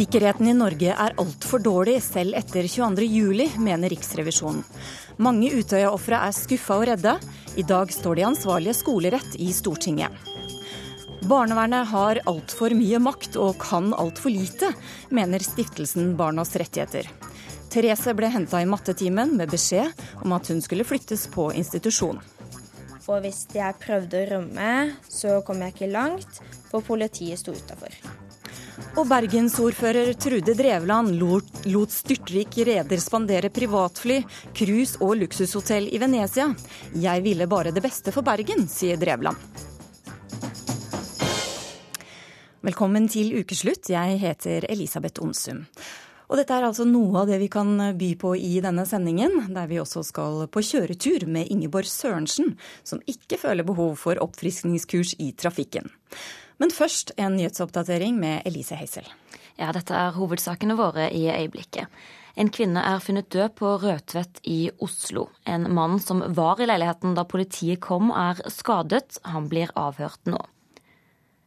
Sikkerheten i Norge er altfor dårlig selv etter 22.07, mener Riksrevisjonen. Mange Utøya-ofre er skuffa og redde. I dag står de ansvarlige skolerett i Stortinget. Barnevernet har altfor mye makt og kan altfor lite, mener stiftelsen Barnas Rettigheter. Therese ble henta i mattetimen med beskjed om at hun skulle flyttes på institusjon. Og hvis jeg prøvde å rømme, så kom jeg ikke langt, for politiet sto utafor. Og bergensordfører Trude Drevland lot styrtrik reder spandere privatfly, cruise og luksushotell i Venezia. Jeg ville bare det beste for Bergen, sier Drevland. Velkommen til ukeslutt. Jeg heter Elisabeth Onsum. Og dette er altså noe av det vi kan by på i denne sendingen, der vi også skal på kjøretur med Ingeborg Sørensen, som ikke føler behov for oppfriskningskurs i trafikken. Men først en nyhetsoppdatering med Elise Heisel. Ja, dette er hovedsakene våre i øyeblikket. En kvinne er funnet død på Rødtvet i Oslo. En mann som var i leiligheten da politiet kom, er skadet. Han blir avhørt nå.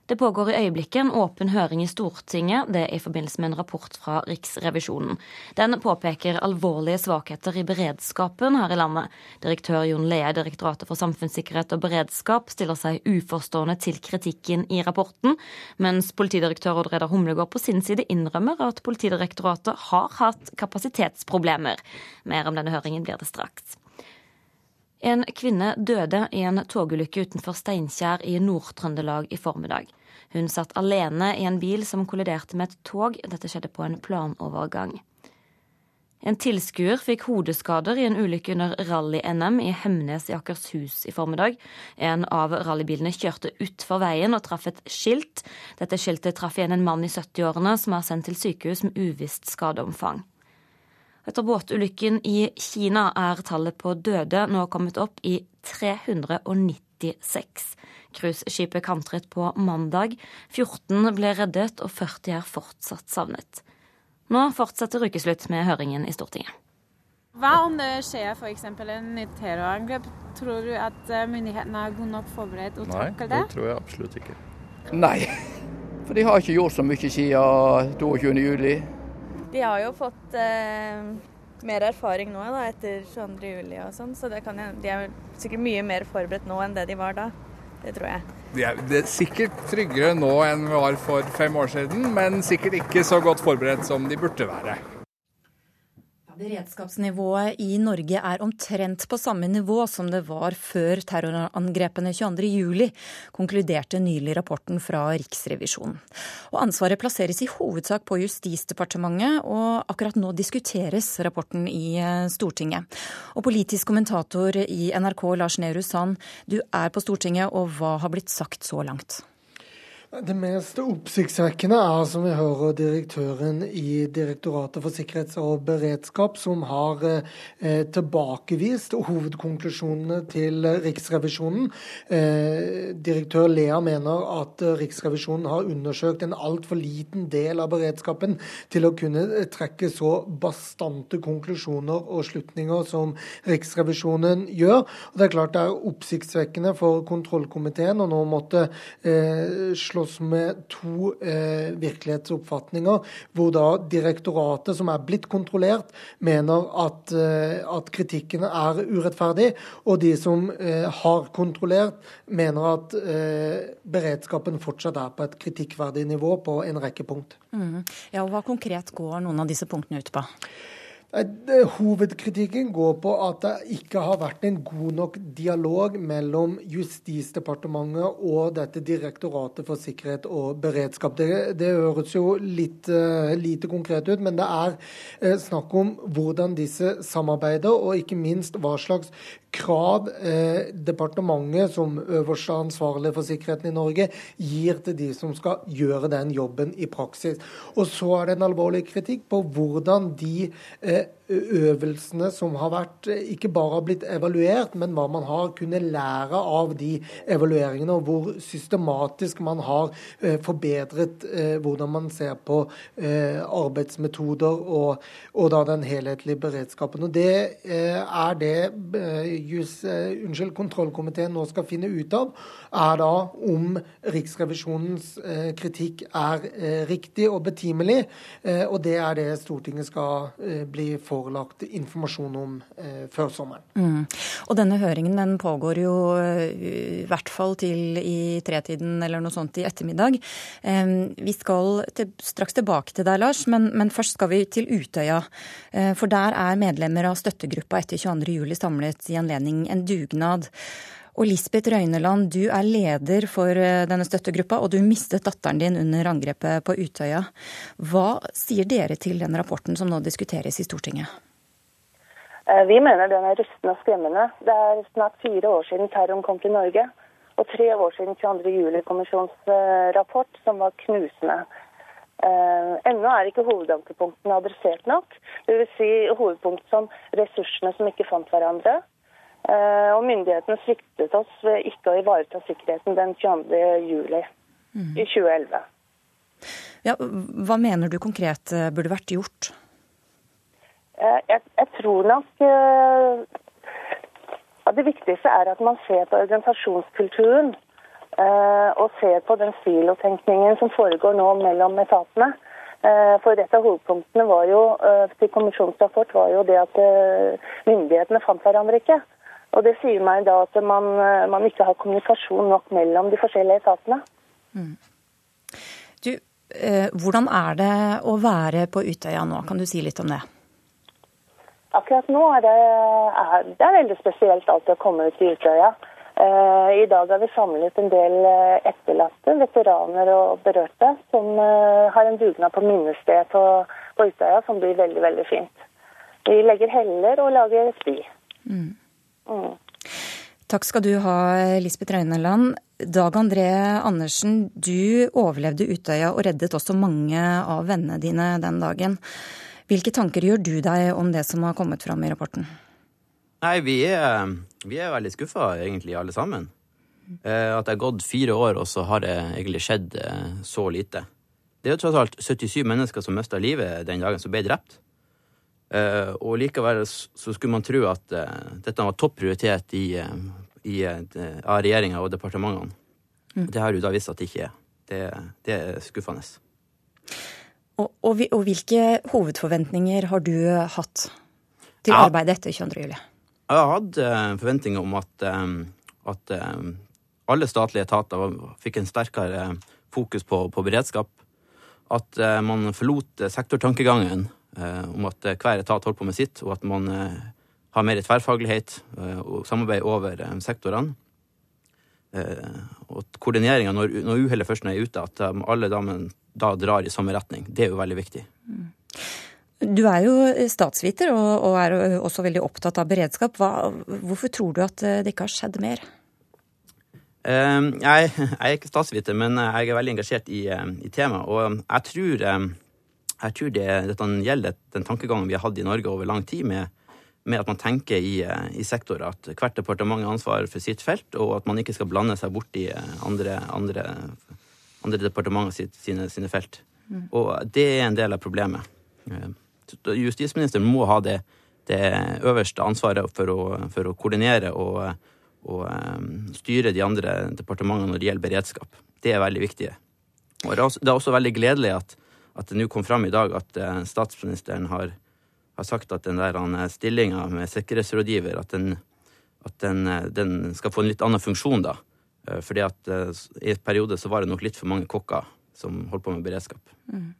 Det pågår i øyeblikket en åpen høring i Stortinget, det er i forbindelse med en rapport fra Riksrevisjonen. Den påpeker alvorlige svakheter i beredskapen her i landet. Direktør Jon Lea i Direktoratet for samfunnssikkerhet og beredskap stiller seg uforstående til kritikken i rapporten, mens politidirektør Odd Reidar Humlegård på sin side innrømmer at Politidirektoratet har hatt kapasitetsproblemer. Mer om denne høringen blir det straks. En kvinne døde i en togulykke utenfor Steinkjer i Nord-Trøndelag i formiddag. Hun satt alene i en bil som kolliderte med et tog. Dette skjedde på en planovergang. En tilskuer fikk hodeskader i en ulykke under rally-NM i Hemnes i Akershus i formiddag. En av rallybilene kjørte utfor veien og traff et skilt. Dette skiltet traff igjen en mann i 70-årene som er sendt til sykehus med uvisst skadeomfang. Etter båtulykken i Kina er tallet på døde nå kommet opp i 396. Cruiseskipet kantret på mandag. 14 ble reddet, og 40 er fortsatt savnet. Nå fortsetter ukeslutt med høringen i Stortinget. Hva om det skjer f.eks. en nytt terrorangrep? Tror du at eh, myndighetene er godt nok forberedt og takler det? Nei, det tror jeg absolutt ikke. Nei, for de har ikke gjort så mye siden 22.07. De har jo fått eh, mer erfaring nå da, etter 22.07 og sånn, så kan, de er sikkert mye mer forberedt nå enn det de var da. Det tror jeg. De er, de er sikkert tryggere nå enn vi var for fem år siden, men sikkert ikke så godt forberedt som de burde være. Beredskapsnivået i Norge er omtrent på samme nivå som det var før terrorangrepene 22.07, konkluderte nylig rapporten fra Riksrevisjonen. Og ansvaret plasseres i hovedsak på Justisdepartementet, og akkurat nå diskuteres rapporten i eh, Stortinget. Og politisk kommentator i NRK, Lars Nehru Sand, du er på Stortinget, og hva har blitt sagt så langt? Det mest oppsiktsvekkende er, som vi hører, direktøren i Direktoratet for sikkerhets- og beredskap, som har eh, tilbakevist hovedkonklusjonene til Riksrevisjonen. Eh, direktør Lea mener at Riksrevisjonen har undersøkt en altfor liten del av beredskapen til å kunne trekke så bastante konklusjoner og slutninger som Riksrevisjonen gjør. Og Det er klart det er oppsiktsvekkende for kontrollkomiteen å nå måtte eh, slå oss med to eh, virkelighetsoppfatninger, hvor da direktoratet, som er blitt kontrollert, mener at, eh, at kritikken er urettferdig, og de som eh, har kontrollert, mener at eh, beredskapen fortsatt er på et kritikkverdig nivå på en rekke punkt. Mm. Ja, og Hva konkret går noen av disse punktene ut på? Hovedkritikken går på at det ikke har vært en god nok dialog mellom Justisdepartementet og dette Direktoratet for sikkerhet og beredskap. Det, det høres jo litt uh, lite konkret ut, men det er uh, snakk om hvordan disse samarbeider, og ikke minst hva slags krav eh, departementet som øverste ansvarlig for sikkerheten i Norge gir til de som skal gjøre den jobben i praksis. Og så er det en alvorlig kritikk på hvordan de eh, øvelsene som har vært, eh, ikke bare har blitt evaluert, men hva man har kunnet lære av de evalueringene, og hvor systematisk man har forbedret hvordan man ser på arbeidsmetoder og, og da den helhetlige beredskapen. Og Det er det jus, unnskyld, kontrollkomiteen nå skal finne ut av, er da om Riksrevisjonens kritikk er riktig og betimelig. Og det er det Stortinget skal bli forelagt informasjon om før sommeren. Mm. Og denne høringen den pågår jo i hvert fall til i tretiden eller noe sånt i ettermiddag. Vi skal til, straks tilbake til deg, Lars, men, men, først skal vi til Utøya. For der er medlemmer av støttegruppa etter 22.07 samlet i anledning en dugnad. Og Lisbeth Røyneland, du er leder for denne støttegruppa, og du mistet datteren din under angrepet på Utøya. Hva sier dere til den rapporten som nå diskuteres i Stortinget? Eh, vi mener den er rystende og skremmende. Det er snart fire år siden terroren kom til Norge. Og tre år siden 22. juli-kommisjonens eh, rapport, som var knusende. Eh, ennå er ikke hovedankepunktene adressert nok. Dvs. Si hovedpunkt som ressursene som ikke fant hverandre. Og myndighetene sviktet oss ved ikke å ivareta sikkerheten den 22. juli mm. i 2011. Ja, hva mener du konkret burde vært gjort? Eh, jeg, jeg tror nok at det viktigste er at man ser på organisasjonskulturen. Og ser på den silotenkningen som foregår nå mellom etatene. For et av hovedpunktene var jo, til kommisjonsrapport var jo det at myndighetene fant hverandre ikke. Og det sier meg da at man, man ikke har kommunikasjon nok mellom de forskjellige etatene. Mm. Du, hvordan er det å være på Utøya nå? Kan du si litt om det? Akkurat nå er det, er, det er veldig spesielt alltid å komme ut i Utøya. Eh, I dag har vi samlet en del eh, etterlatte, veteraner og berørte, som eh, har en dugnad på minnested på, på, Utøya som blir veldig, veldig fint. Vi legger heller og lager spy. Mm. Mm. Takk skal du ha, Lisbeth Røyneland. Dag André Andersen, du overlevde Utøya og reddet også mange av vennene dine den dagen. Hvilke tanker gjør du deg om det som har kommet fram i rapporten? Nei, vi er, vi er veldig skuffa, egentlig, alle sammen. Eh, at det har gått fire år, og så har det egentlig skjedd eh, så lite. Det er jo tross alt 77 mennesker som mista livet den dagen, som ble drept. Eh, og likevel så skulle man tro at dette var topp prioritet i, i, av regjeringa og departementene. Mm. Det har jo da vist at det ikke er. Det, det er skuffende. Og, og, og, hvilke hovedforventninger har du hatt til ja. arbeidet etter 22. juli? Jeg har hatt forventninger om at, at alle statlige etater fikk en sterkere fokus på, på beredskap. At man forlot sektortankegangen om at hver etat holder på med sitt, og at man har mer tverrfaglighet og samarbeid over sektorene. og koordineringa når, når uhellet først er ute, at alle damene da drar i samme retning. Det er jo veldig viktig. Du er jo statsviter og, er også veldig opptatt av beredskap. Hva, hvorfor tror du at det ikke har skjedd mer? Jeg, jeg, er ikke statsviter, men jeg er veldig engasjert i, i temaet. Og jeg tror, jeg tror det, dette gjelder den tankegangen vi har hatt i Norge over lang tid, med, med at man tenker i, uh, i sektorer at hvert departement har ansvar for sitt felt, og at man ikke skal blande seg bort i andre, andre andre departementer sine, sine, felt. Mm. Og det er en del av problemet. Eh, justisministeren må ha det, det øverste ansvaret for å, for å koordinere og, og um, styre de andre departementene når det gjelder beredskap. Det er veldig viktig. Og det er også, det er også veldig gledelig at, at det nå kom fram i dag at uh, statsministeren har, har, sagt at den der stillinga med sikkerhetsrådgiver at, den, at den, den, skal få en litt annen funksjon da. Eh, fordi at eh, i et periode så var det nok litt for mange kokker som holdt på med beredskap. Mm.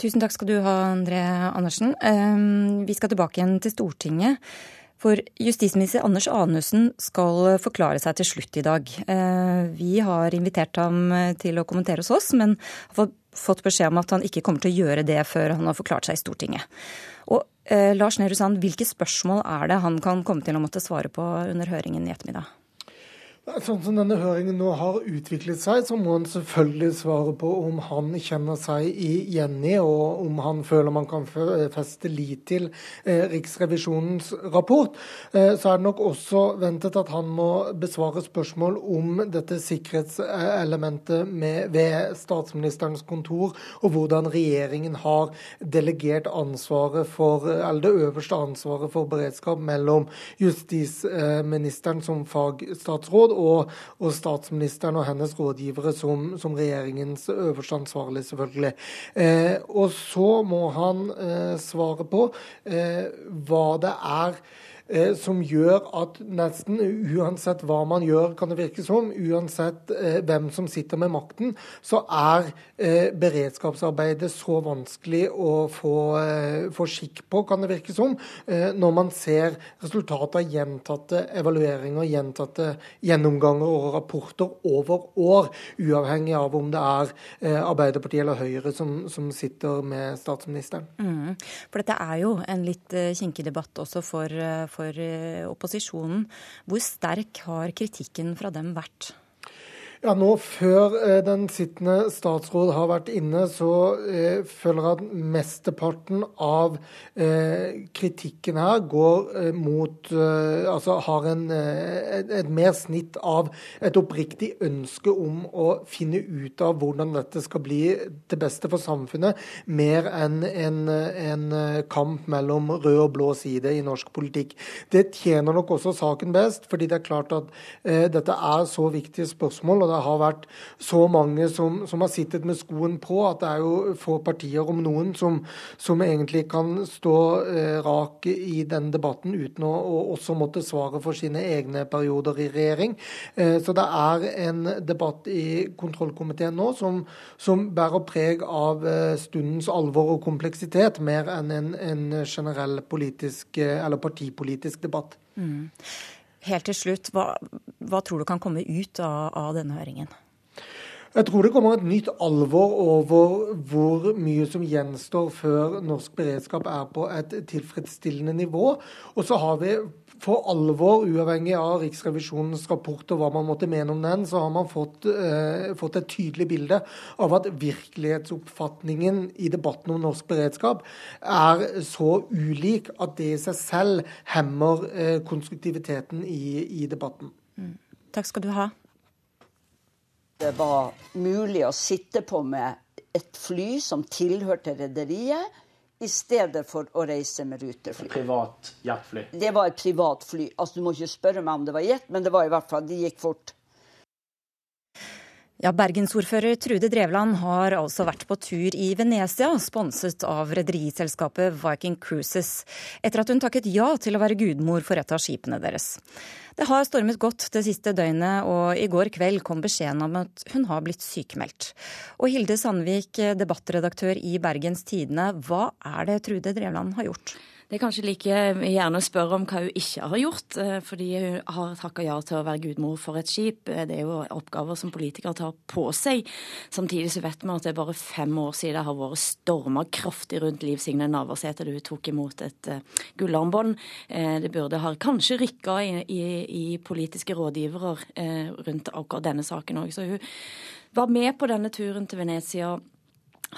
Tusen takk skal du ha, André Andersen. Eh, vi skal tilbake igjen til Stortinget. For justisminister Anders Anundsen skal forklare seg til slutt i dag. Vi har invitert ham til å kommentere hos oss, men har fått beskjed om at han ikke kommer til å gjøre det før han har forklart seg i Stortinget. Og Lars Nehru Sand, hvilke spørsmål er det han kan komme til å måtte svare på under høringen i ettermiddag? Sånn som denne høringen nå har utviklet seg, så må han selvfølgelig svare på om han kjenner seg igjen i, og om han føler man kan feste lit til eh, Riksrevisjonens rapport. Eh, så er det nok også ventet at han må besvare spørsmål om dette sikkerhetselementet med, ved statsministerens kontor, og hvordan regjeringen har delegert ansvaret for, eller det øverste ansvaret for beredskap mellom justisministeren som fagstatsråd og, og, statsministeren og hennes rådgivere som, som regjeringens øverste ansvarlig, selvfølgelig. Eh, og så må han eh, svare på eh, hva det er Eh, som gjør at nesten uansett hva man gjør, kan det virke som, uansett eh, hvem som sitter med makten, så er eh, beredskapsarbeidet så vanskelig å få, få, skikk på, kan det virke som, når man ser resultatet av gjentatte evalueringer, gjentatte gjennomganger og rapporter over år, uavhengig av om det er Arbeiderpartiet eller Høyre som, som sitter med statsministeren. Mm. For dette er jo en litt kinkig debatt også for, for for eh, opposisjonen. Hvor sterk har kritikken fra dem vært? Ja, nå Før eh, den sittende statsråd har vært inne, så eh, føler jeg at mesteparten av eh, kritikken her går eh, mot eh, Altså har en, eh, et, et, mer snitt av et oppriktig ønske om å finne ut av hvordan dette skal bli til beste for samfunnet, mer enn en, en kamp mellom rød og blå side i norsk politikk. Det tjener nok også saken best, fordi det er klart at dette er så viktige spørsmål. og det har vært så mange som, som, har sittet med skoen på, at det er jo få partier, om noen, som, som egentlig kan stå eh, rak i den debatten uten å, å, også måtte svare for sine egne perioder i regjering. Eh, så det er en debatt i kontrollkomiteen nå som, som bærer preg av eh, stundens alvor og kompleksitet, mer enn en, en generell politisk eh, eller partipolitisk debatt. Mm. Helt til slutt, hva, hva tror du kan komme ut av, av denne høringen? Jeg tror det kommer et nytt alvor over hvor mye som gjenstår før norsk beredskap er på et tilfredsstillende nivå. Og så har vi for alvor, uavhengig av Riksrevisjonens rapport og hva man måtte mene om den, så har man fått, eh, fått et tydelig bilde av at virkelighetsoppfatningen i debatten om norsk beredskap er så ulik at det i seg selv hemmer eh, konstruktiviteten i, i debatten. Mm. Takk skal du ha. Det var mulig å sitte på med et fly som tilhørte rederiet i stedet for å reise med rutefly. Et privat jetfly? Det var et privat fly. Altså, du må ikke spørre meg om det var jet, men det var i hvert fall, de gikk fort. Ja, Bergensordfører Trude Drevland har altså vært på tur i Venezia, sponset av rederiselskapet Viking Cruises, etter at hun takket ja til å være gudmor for et av skipene deres. Det har stormet godt det siste døgnet, og i går kveld kom beskjeden om at hun har blitt sykemeldt. Og Hilde Sandvik, debattredaktør i Bergens Tidende, hva er det Trude Drevland har gjort? Det er kanskje like gjerne å spørre om hva hun ikke har gjort, eh, fordi hun har takka ja til å være gudmor for et skip. Eh, det er jo oppgaver som politikere tar på seg. Samtidig så vet vi at det er bare fem år siden det har vært storma kraftig rundt Liv Signe Navarsete da hun tok imot et uh, gullarmbånd. Det burde ha kanskje rykka i, i, i politiske rådgivere rundt akkurat denne saken òg. Så hun var med på denne turen til Venezia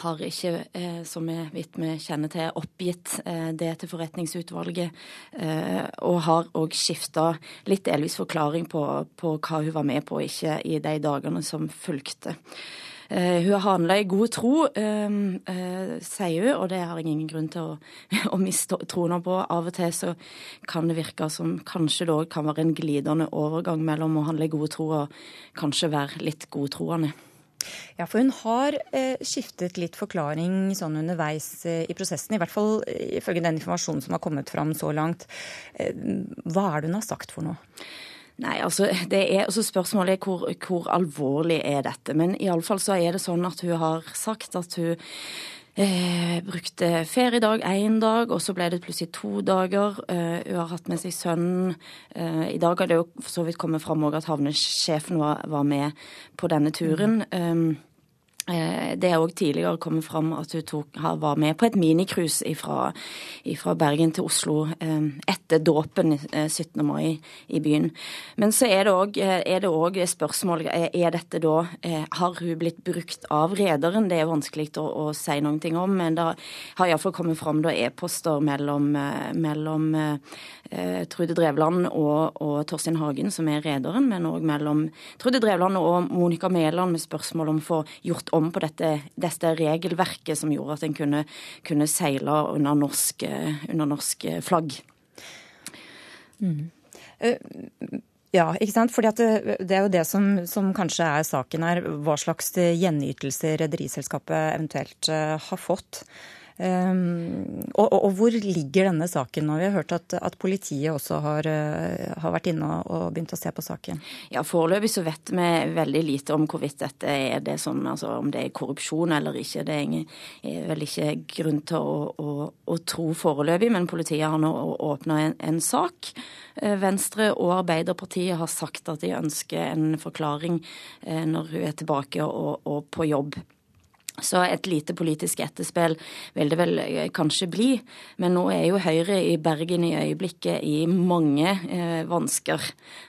har ikke, eh, som vi kjenner til, oppgitt eh, det til forretningsutvalget. Eh, og har òg skifta litt delvis forklaring på, på, hva hun var med på og ikke i de dagene som fulgte. Hun har handla i god tro, sier hun, og det har jeg ingen grunn til å, å miste troen på. Av og til så kan det virke som kanskje det òg kan være en glidende overgang mellom å handle i god tro og kanskje være litt godtroende. Ja, for hun har eh, skiftet litt forklaring sånn underveis eh, i prosessen. I hvert fall eh, ifølge den informasjonen som har kommet fram så langt. Eh, hva er det hun har sagt for noe? Nei, altså, det er, altså Spørsmålet er hvor, hvor alvorlig er dette. Men iallfall så er det sånn at hun har sagt at hun Eh, brukte feriedag én dag, og så ble det plutselig to dager. Eh, hun har hatt med seg sønnen. Eh, I dag har det jo for så vidt kommet fram at havnesjefen var, var, med på denne turen. Mm. Eh, det er òg tidligere kommet fram at hun tok, var med på et minicruise fra, Bergen til Oslo eh, etter dåpen 17. Eh, mai i byen. Men så er det òg spørsmål er dette da Har hun blitt brukt av rederen? Det er vanskelig å, å si ting om, men det har iallfall kommet fram e-poster mellom, mellom eh, Trude Drevland og, og Torstein Hagen, som er rederen, men òg mellom Trude Drevland og Monica Mæland med spørsmål om å få gjort om på dette, dette regelverket som gjorde at en kunne, kunne seile under norsk, under norsk flagg. Mm. Uh, ja, ikke sant. Fordi det, det, er jo det som, som, kanskje er saken her. Hva slags gjenytelse rederiselskapet eventuelt har fått. Um, og, og, og, hvor ligger denne saken nå? Vi har hørt at, at politiet også har, uh, har, vært inne og begynt å se på saken. Ja, Foreløpig så vet vi veldig lite om hvorvidt dette er det som, altså om det er korrupsjon eller ikke. Det er vel ikke grunn til å, å, å tro foreløpig, men politiet har nå åpna en, en, sak. Eh, Venstre og Arbeiderpartiet har sagt at de ønsker en forklaring eh, når hun er tilbake og, og på jobb. Så et lite politisk etterspill vil det vel eh, kanskje bli. Men nå er jo Høyre i Bergen i øyeblikket i mange eh, vansker.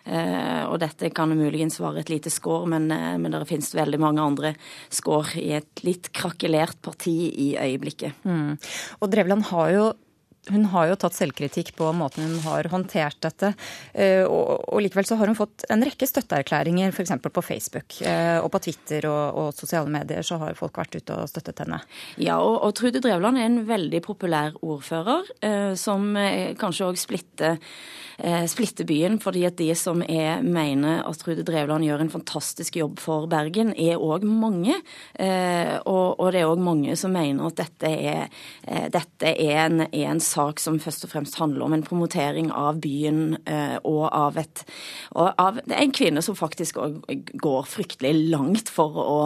Eh, og dette kan muligens være et lite skår, men, eh, men det finnes veldig mange andre skår i et litt krakelert parti i øyeblikket. Mm. Og Drevland har jo hun har jo tatt selvkritikk på måten hun har håndtert dette. Eh, og, likevel så har hun fått en rekke støtteerklæringer f.eks. på Facebook. Eh, og på Twitter og, og, sosiale medier så har folk vært ute og støttet henne. Ja, og, og Trude Drevland er en veldig populær ordfører, eh, som kanskje òg splitter splitter, byen, fordi at de som er, mener at Trude Drevland gjør en fantastisk jobb for Bergen, er òg mange. Og, og, det er òg mange som mener at dette er, dette er, en, er, en, sak som først og fremst handler om en promotering av byen eh, og av et og av en kvinne som faktisk går fryktelig langt for å,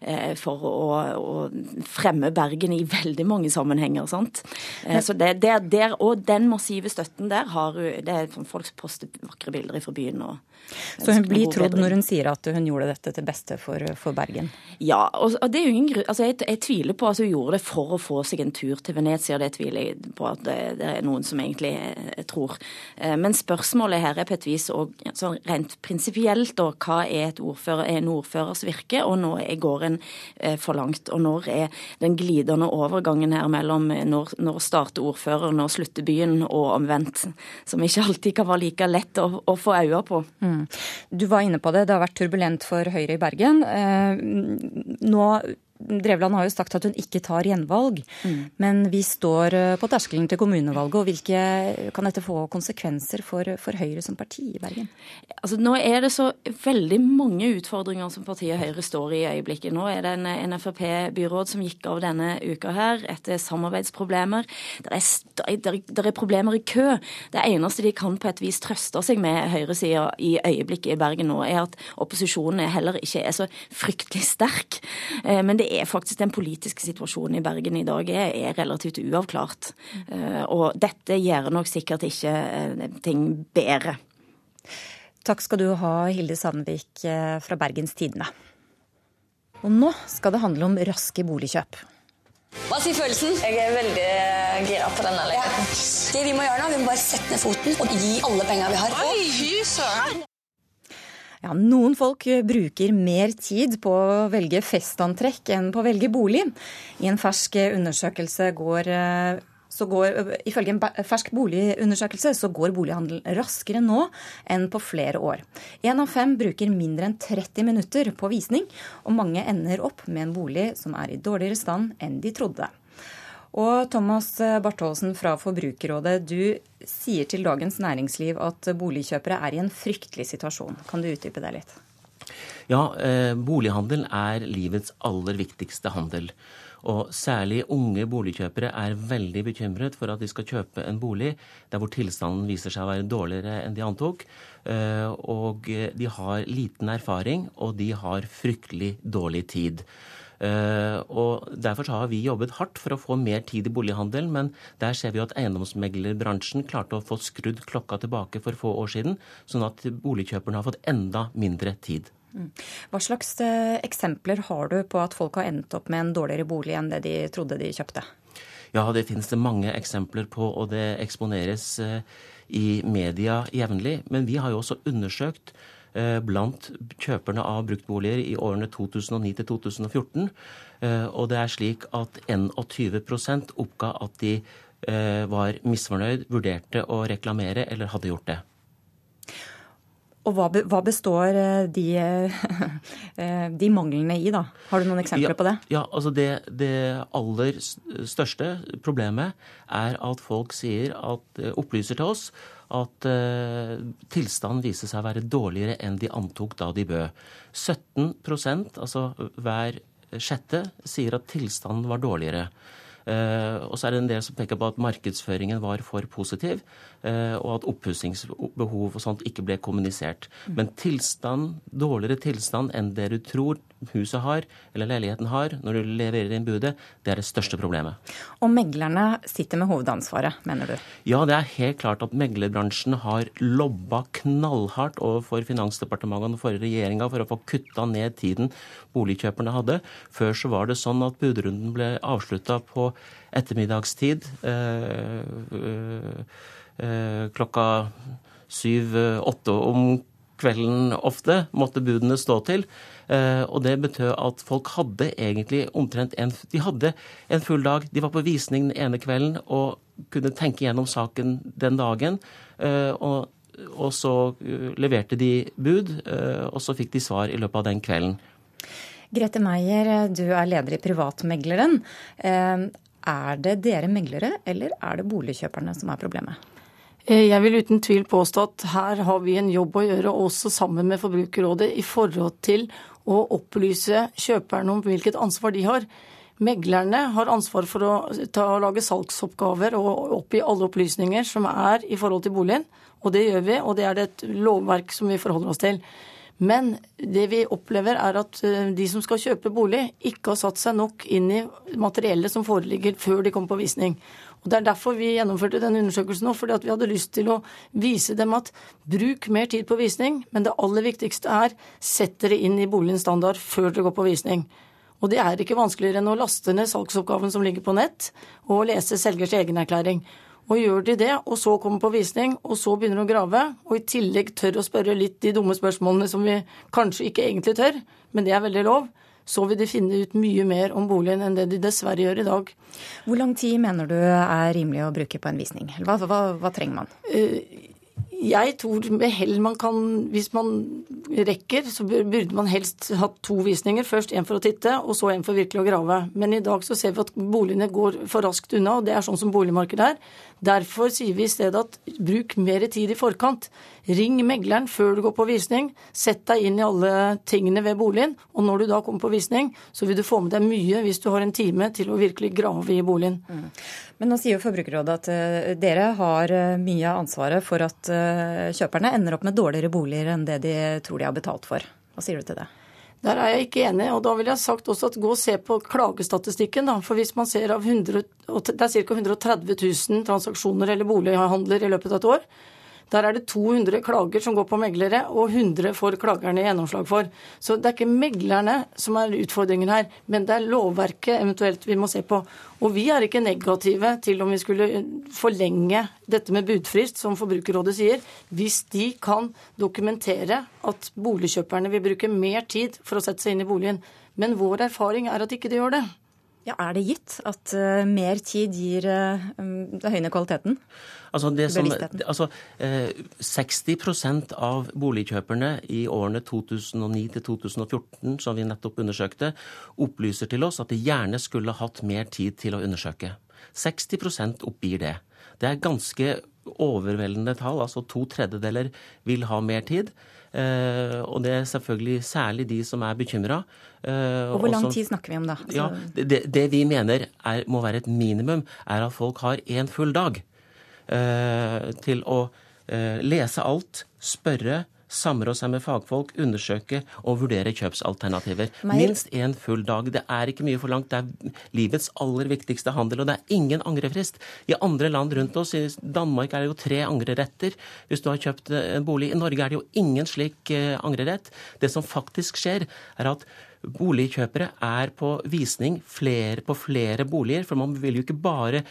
eh, for å, å fremme Bergen i veldig mange sammenhenger. sant? Eh, så det, det, der, Og den massive støtten der har det er folk folk poster vakre bilder fra byen. og så hun blir trodd når hun sier at hun gjorde dette til beste for, for Bergen? Ja, og, det er jo ingen grunn altså jeg, jeg, tviler på at hun gjorde det for å få seg en tur til Venezia. Det tviler jeg på at det, er noen som egentlig eh, tror. Eh, men spørsmålet her er på et vis òg sånn rent prinsipielt og hva er, ordfører, er en ordførers virke, og nå går en eh, for langt. Og når er den glidende overgangen her mellom når, når starter ordføreren og slutter byen, og omvendt, som ikke alltid kan være like lett å, å få øye på. Mm. Du var inne på det, det har vært turbulent for Høyre i Bergen. Eh, nå Drevland har jo sagt at hun ikke tar gjenvalg, mm. men vi står eh, på terskelen til kommunevalget. og Hvilke kan dette få konsekvenser for, for, Høyre som parti i Bergen? Altså, nå er det så veldig mange utfordringer som partiet Høyre står i i øyeblikket. Nå er det en, en Frp-byråd som gikk av denne uka her etter samarbeidsproblemer. Det er, der, der er, problemer i kø. Det eneste de kan på et vis trøste seg med høyresida i øyeblikket i Bergen nå, er at opposisjonen heller ikke er så fryktelig sterk. Eh, men det er faktisk den politiske situasjonen i Bergen i dag er, er relativt uavklart. Uh, og dette gjør nok sikkert ikke uh, ting bedre. Takk skal du ha, Hilde Sandvik eh, fra Bergens Tidende. Og nå skal det handle om raske boligkjøp. Hva sier følelsen? Jeg er veldig gira på denne leiligheten. Ja. Det vi må gjøre nå, vi må bare sette ned foten og gi alle penga vi har. Oi, huset. Ja, noen folk bruker mer tid på å velge festantrekk enn på å velge bolig. I en fersk undersøkelse går så går, ifølge en fersk boligundersøkelse så går bolighandel raskere nå enn på flere år. Én av fem bruker mindre enn 30 minutter på visning, og mange ender opp med en bolig som er i dårligere stand enn de trodde. Og Thomas Bartholsen fra Forbrukerrådet, du sier til Dagens Næringsliv at boligkjøpere er i en fryktelig situasjon. Kan du utdype det litt? Ja, eh, bolighandel er livets aller viktigste handel. Og særlig unge boligkjøpere er veldig bekymret for at de skal kjøpe en bolig der hvor tilstanden viser seg å være dårligere enn de antok. Eh, og de har liten erfaring, og de har fryktelig dårlig tid. Eh, og Derfor har vi jobbet hardt for å få mer tid i bolighandelen, men der ser vi at eiendomsmeglerbransjen klarte å få skrudd klokka tilbake for få år siden, sånn at boligkjøperne har fått enda mindre tid. Mm. Hva slags eh, eksempler har du på at folk har endt opp med en dårligere bolig enn det de trodde de kjøpte? Ja, det finnes det mange eksempler på, og det eksponeres eh, i media jevnlig. Men vi har jo også undersøkt blant kjøperne av bruktboliger i årene 2009 til 2014. Og det er slik at 21% oppga at de var misfornøyd, vurderte å reklamere eller hadde gjort det. Og hva, hva består eh, de, eh, de, manglene i, da? Har du noen eksempler ja, på det? Ja, altså det, det, aller største problemet er at folk sier at, eh, opplyser til oss at uh, tilstanden viser seg å være dårligere enn de antok da de bød. 17% altså hver sjette, sier at tilstanden var dårligere. Uh, og så er det en del som peker på at markedsføringen var for positiv. Eh, og at oppussingsbehov og sånt ikke ble kommunisert. Men tilstand, dårligere tilstand enn det du tror huset har, eller leiligheten har, når du leverer inn budet, det er det største problemet. Og meglerne sitter med hovedansvaret, mener du? Ja, det er helt klart at meglerbransjen har lobba knallhardt overfor Finansdepartementet og den forrige regjeringa for å få kutta ned tiden boligkjøperne hadde. Før så var det sånn at budrunden ble avslutta på ettermiddagstid. Øh, Eh, klokka syv-åtte om kvelden ofte måtte budene stå til. Eh, og det betød at folk hadde egentlig omtrent en De hadde en full dag. De var på visning den ene kvelden og kunne tenke gjennom saken den dagen. Eh, og, og så leverte de bud, og så fikk de svar i løpet av den kvelden. Grete Meier, du er leder i Privatmegleren. Er det dere meglere, eller er det boligkjøperne som er problemet? Eh, jeg vil uten tvil påstå at her har vi en jobb å gjøre, også sammen med Forbrukerrådet, i forhold til å opplyse kjøperne om hvilket ansvar de har. Meglerne har ansvar for å ta, lage salgsoppgaver og oppgi alle opplysninger som er i forhold til boligen. Og det gjør vi, og det er det et lovverk som vi forholder oss til. Men det vi opplever er at eh, de som skal kjøpe bolig, ikke har satt seg nok inn i materiellet som foreligger før de kommer på visning. Og Det er derfor vi gjennomførte denne undersøkelsen nå, fordi vi hadde lyst til å vise dem at bruk mer tid på visning, men det aller viktigste er sett dere inn i boligens standard før dere går på visning. Og det er ikke vanskeligere enn å laste ned salgsoppgaven som ligger på nett, og lese selgers egenerklæring. Og gjør de det, og så kommer på visning, og så begynner de å grave, og i tillegg tør å spørre litt de dumme spørsmålene som vi kanskje ikke egentlig tør, men det er veldig lov, så vil de finne ut mye mer om boligen enn det de dessverre gjør i dag. Hvor lang tid mener du er rimelig å bruke på en visning? Hva, hva, hva trenger man? Uh, jeg tror med hell man kan Hvis man rekker, så burde man helst hatt to visninger. Først en for å titte, og så en for virkelig å grave. Men i dag så ser vi at boligene går for raskt unna, og det er sånn som boligmarkedet er. Derfor sier vi i stedet at bruk mer tid i forkant. Ring megleren før du går på visning. Sett deg inn i alle tingene ved boligen. Og når du da kommer på visning, så vil du få med deg mye hvis du har en time til å virkelig grave i boligen. Mm. Men nå sier jo Forbrukerrådet at uh, dere har uh, mye av ansvaret for at uh, kjøperne ender opp med dårligere boliger enn det de tror de har betalt for. Hva sier du til det? Der er jeg ikke enig. og Da vil jeg sagt også at gå og se på klagestatistikken. da, for hvis man ser av 100, Det er ca. 130 000 transaksjoner eller bolighandler i løpet av et år. Der er det 200 klager som går på meglere, og 100 får klagerne gjennomslag for. Så det er ikke meglerne som er utfordringen her, men det er lovverket eventuelt vi må se på. Og vi er ikke negative til om vi skulle forlenge dette med budfrist, som Forbrukerrådet sier, hvis de kan dokumentere at boligkjøperne vil bruke mer tid for å sette seg inn i boligen. Men vår erfaring er at ikke de gjør det. Ja, Er det gitt at uh, mer tid gir uh, det høyner kvaliteten? Altså, som, altså eh, 60% av boligkjøperne i årene 2009 til 2014, som vi nettopp undersøkte, opplyser til oss at de gjerne skulle hatt mer tid til å undersøke. 60% oppgir det. Det er ganske overveldende tall. altså To tredjedeler vil ha mer tid. Eh, og det er selvfølgelig særlig de som er bekymra. Eh, og hvor lang tid snakker vi om da? Altså... Ja, det, det, vi mener er, må være et minimum, er at folk har én full dag eh, til å lese alt, spørre, samrå seg med fagfolk, undersøke og vurdere kjøpsalternativer. Minst én full dag. Det er ikke mye forlangt. Det er livets aller viktigste handel, og det er ingen angrefrist. I andre land rundt oss, i Danmark er det jo tre angreretter hvis du har kjøpt eh, en bolig. I Norge er det jo ingen slik eh, angrerett. Det som faktisk skjer, er at Boligkjøpere er på visning flere, på flere boliger, for man vil jo ikke bare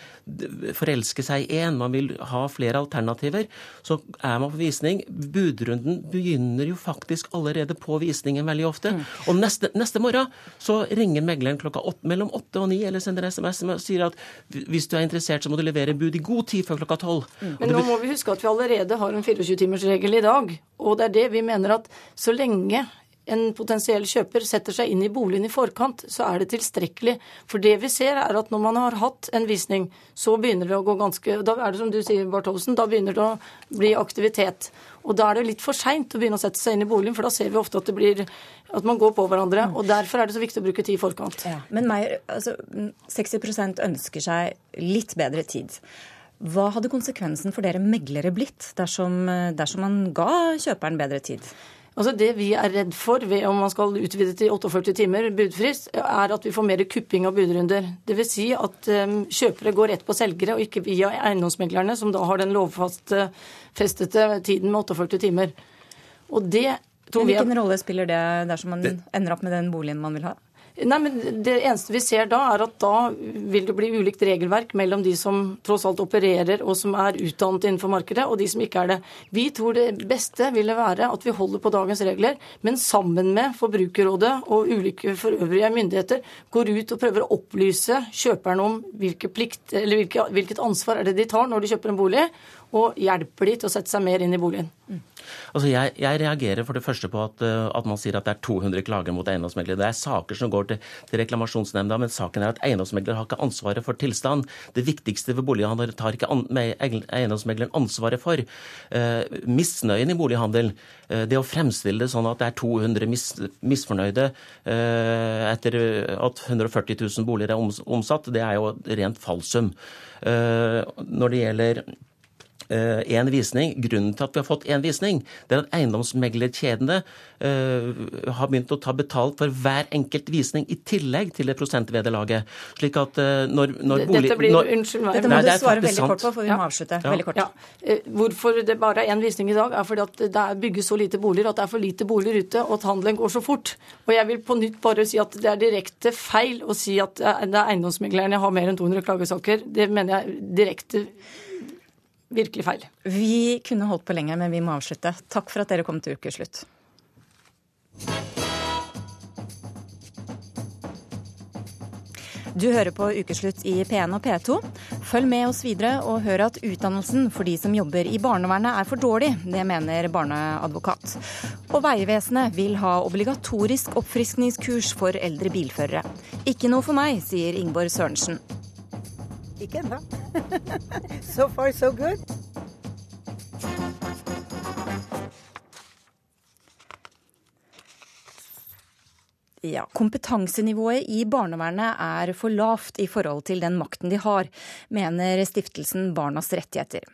forelske seg i én, man vil ha flere alternativer. Så er man på visning. Budrunden begynner jo faktisk allerede på visningen veldig ofte. Og neste, neste morgen så ringer megleren klokka åtte, mellom åtte og ni eller sender SMS og sier at hvis du er interessert, så må du levere bud i god tid før klokka tolv. Mm. Men nå må vi huske at vi allerede har en 24-timersregel i dag. Og det er det vi mener at så lenge en potensiell kjøper setter seg inn i boligen i forkant, så er det tilstrekkelig. For det vi ser er at når man har hatt en visning, så begynner det å gå ganske Da er det som du sier, Bartholsen, da begynner det å bli aktivitet. Og da er det litt for seint å begynne å sette seg inn i boligen, for da ser vi ofte at blir at man går på hverandre. Og derfor er det så viktig å bruke tid i forkant. Ja, men Meyer, altså, 60% ønsker seg litt bedre tid. Hva hadde konsekvensen for dere meglere blitt dersom, dersom man ga kjøperen bedre tid? Altså Det vi er redd for ved om man skal utvide til 48 timer budfrist, er at vi får mer kupping av budrunder. Dvs. Si at um, kjøpere går rett på selgere, og ikke via eiendomsmeglerne, som da har den lovfastete tiden med 48 timer. Og det tror vi Hvilken rolle spiller det dersom man ender opp med den boligen man vil ha? Nei, men Det eneste vi ser da, er at da vil det bli ulikt regelverk mellom de som tross alt opererer og som er utdannet innenfor markedet, og de som ikke er det. Vi tror det beste ville være at vi holder på dagens regler, men sammen med Forbrukerrådet og ulike for øvrige myndigheter går ut og prøver å opplyse kjøperne om hvilke plikt, hvilke, hvilket ansvar er det de tar når de kjøper en bolig, og hjelper de til å sette seg mer inn i boligen. Altså jeg, jeg reagerer for det første på at, uh, at man sier at det er 200 klager mot eiendomsmeglere. Det er saker som går til, til reklamasjonsnemnda, men saken er at eiendomsmegler har ikke ansvaret for tilstand. Det viktigste ved bolighandel tar ikke an, eiendomsmegleren ansvaret for. Eh, misnøyen i bolighandel, eh, det å fremstille det sånn at det er 200 mis, misfornøyde etter at 140 000 boliger er oms, omsatt, det er jo rent falsum. når det gjelder én visning. Grunnen til at vi har fått én visning, det er at eiendomsmeglerkjedene uh, har begynt å ta betalt for hver enkelt visning i tillegg til det prosentvederlaget. Slik at uh, når, når bolig... Dette blir, når, unnskyld meg. Dette må Nei, du det er svare veldig veldig kort på, for vi må avslutte. Ja. Veldig kort. Ja. Eh, Hvorfor det bare er én visning i dag, er fordi at det bygges så lite boliger, at det er for lite boliger ute, og at handelen går så fort. Og jeg vil på nytt bare si at det er direkte feil å si at det er eiendomsmeglerne har mer enn 200 klagesaker. Det mener jeg direkte virkelig feil. Vi kunne holdt på lenger, men vi må avslutte. Takk for at dere kom til Ukeslutt. Du hører på Ukeslutt i P1 og P2. Følg med oss videre og hør at utdannelsen for de som jobber i barnevernet er for dårlig. Det mener barneadvokat. Og Vegvesenet vil ha obligatorisk oppfriskningskurs for eldre bilførere. Ikke noe for meg, sier Ingeborg Sørensen. Ikke ennå. so far, so good. Ja, Kompetansenivået i barnevernet er for lavt i forhold til den makten de har, mener stiftelsen Barnas rettigheter.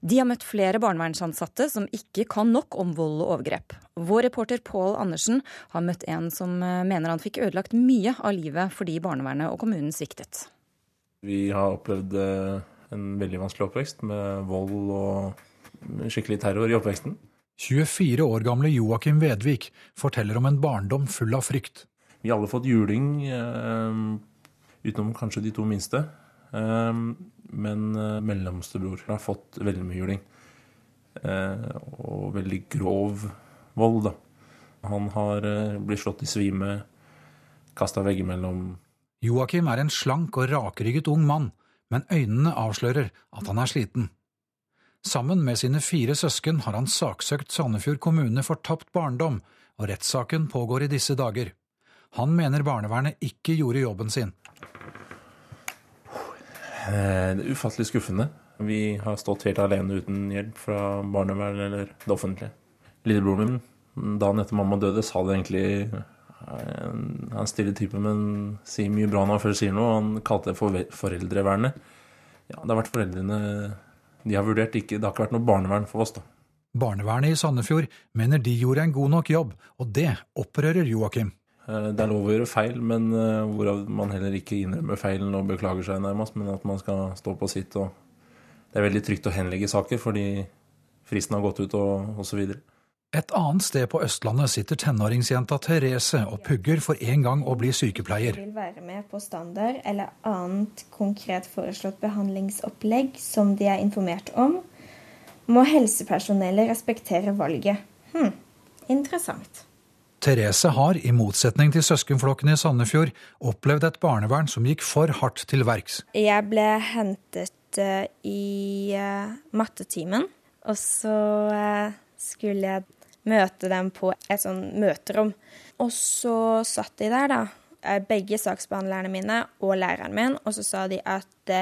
De har møtt flere barnevernsansatte som ikke kan nok om vold og overgrep. Vår reporter Pål Andersen har møtt en som mener han fikk ødelagt mye av livet fordi barnevernet og kommunen sviktet. Vi har opplevd eh, en veldig vanskelig oppvekst med vold og skikkelig terror i oppveksten. 24 år gamle Joakim Vedvik forteller om en barndom full av frykt. Vi har alle fått juling, eh, utenom kanskje de to minste. Eh, men mellomstebror har fått veldig mye juling. Og veldig grov vold, da. Han har blitt slått i svime, kasta veggimellom. Joakim er en slank og rakrygget ung mann, men øynene avslører at han er sliten. Sammen med sine fire søsken har han saksøkt Sandefjord kommune for tapt barndom, og rettssaken pågår i disse dager. Han mener barnevernet ikke gjorde jobben sin. Eh, Det er ufattelig skuffende. Vi har stått helt alene uten hjelp fra barnevernet eller det offentlige. Lillebroren min, dagen etter mamma døde, sa det egentlig eh, Han stille type, men sier mye bra når han først sier noe. Han kalte det for foreldrevernet. Ja, det har vært foreldrene de har vurdert. Ikke, det har ikke vært noe barnevern for oss, da. Barnevernet i Sandefjord mener de gjorde en god nok jobb, og det opprører Joakim. Eh, det er lov å gjøre feil, men eh, hvorav man heller ikke innrømmer feilen og beklager seg nærmest, men at man skal stå på sitt. og Det er veldig trygt å henlegge saker fordi fristen har gått ut og osv. Et annet sted på Østlandet sitter tenåringsjenta Therese og pugger for en gang å bli sykepleier. vil være med på standard eller annet konkret foreslått behandlingsopplegg som de er informert om, må helsepersonellet respektere valget. Hm, interessant. Therese har, i motsetning til søskenflokken i Sandefjord, opplevd et barnevern som gikk for hardt til verks. Jeg ble hentet uh, i uh, mattetimen, og så uh, skulle jeg møte dem på et sånn møterom. Og så satt de der, da, begge saksbehandlerne mine og læreren min, og så sa de at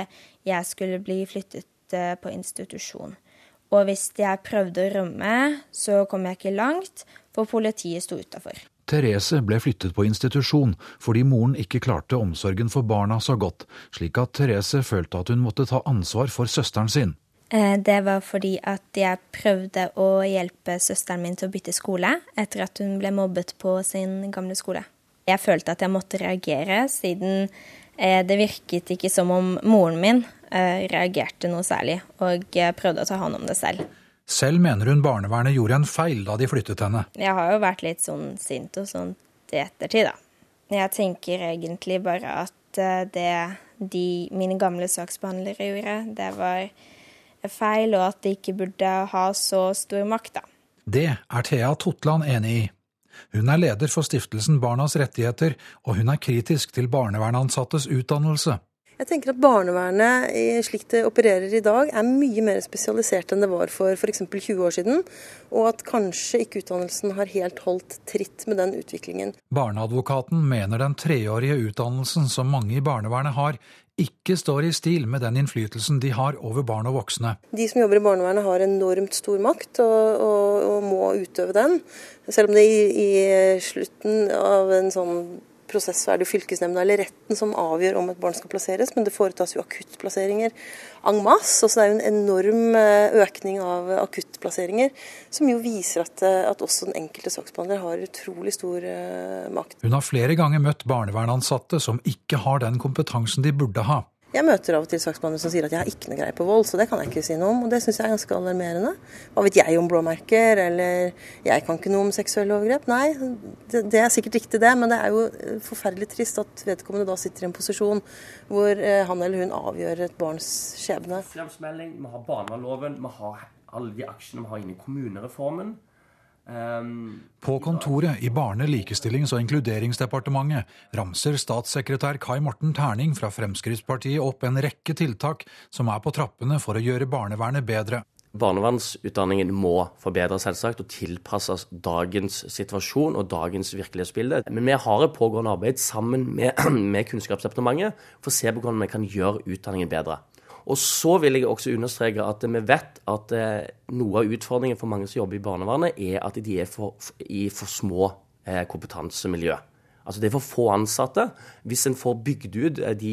jeg skulle bli flyttet på institusjon. Og hvis jeg prøvde å rømme, så kom jeg ikke langt, for politiet sto utafor. Therese ble flyttet på institusjon fordi moren ikke klarte omsorgen for barna så godt, slik at Therese følte at hun måtte ta ansvar for søsteren sin. Det var fordi at jeg prøvde å hjelpe søsteren min til å bytte skole etter at hun ble mobbet på sin gamle skole. Jeg følte at jeg måtte reagere, siden det virket ikke som om moren min reagerte noe særlig, og prøvde å ta hånd om det selv. Selv mener hun barnevernet gjorde en feil da de flyttet henne. Jeg har jo vært litt sånn sint og sånt i ettertid, da. Jeg tenker egentlig bare at det de mine gamle saksbehandlere gjorde, det var feil, og at de ikke burde ha så stor makt, da. Det er Thea Totland enig i. Hun er leder for stiftelsen Barnas rettigheter, og hun er kritisk til barnevernansattes utdannelse. Jeg tenker at Barnevernet slik det opererer i dag, er mye mer spesialisert enn det var for f.eks. 20 år siden. Og at kanskje ikke utdannelsen har helt holdt tritt med den utviklingen. Barneadvokaten mener den treårige utdannelsen som mange i barnevernet har, ikke står i stil med den innflytelsen de har over barn og voksne. De som jobber i barnevernet har enormt stor makt og, og, og må utøve den. Selv om det i, i slutten av en sånn prosess så er det fylkesnemnda eller retten som avgjør om et barn skal plasseres, men det foretas jo akuttplasseringer en masse. Og så er det jo en enorm økning av akuttplasseringer, som jo viser at, at også den enkelte saksbehandler har utrolig stor makt. Hun har flere ganger møtt barnevernansatte som ikke har den kompetansen de burde ha. Jeg møter av og til saksbehandlere som sier at jeg har ikke noe greie på vold, så det kan jeg ikke si noe om. Og det syns jeg er ganske alarmerende. Hva vet jeg om blåmerker, eller jeg kan ikke noe om seksuelle overgrep. Nei, det, det er sikkert riktig det, men det er jo forferdelig trist at vedkommende da sitter i en posisjon hvor han eller hun avgjør et barns skjebne. Fremsmelding, vi har barneloven, vi har alle de aksjene vi har inne i kommunereformen. Um, På kontoret i Barne-, likestillings- og inkluderingsdepartementet ramser statssekretær Kai Morten Terning fra Fremskrittspartiet opp en rekke tiltak som er på trappene for å gjøre barnevernet bedre. Barnevernsutdanningen må forbedres selvsagt og tilpasses dagens situasjon og dagens virkelighetsbilde. Men vi har et pågående arbeid sammen med, med Kunnskapsdepartementet for å se på hvordan vi kan gjøre utdanningen bedre. Og så vil jeg også understreke at vi vet at noe av utfordringen for mange som jobber i barnevernet, er at de er for, i for små kompetansemiljø. Altså Det er for få ansatte. Hvis en får bygd ut de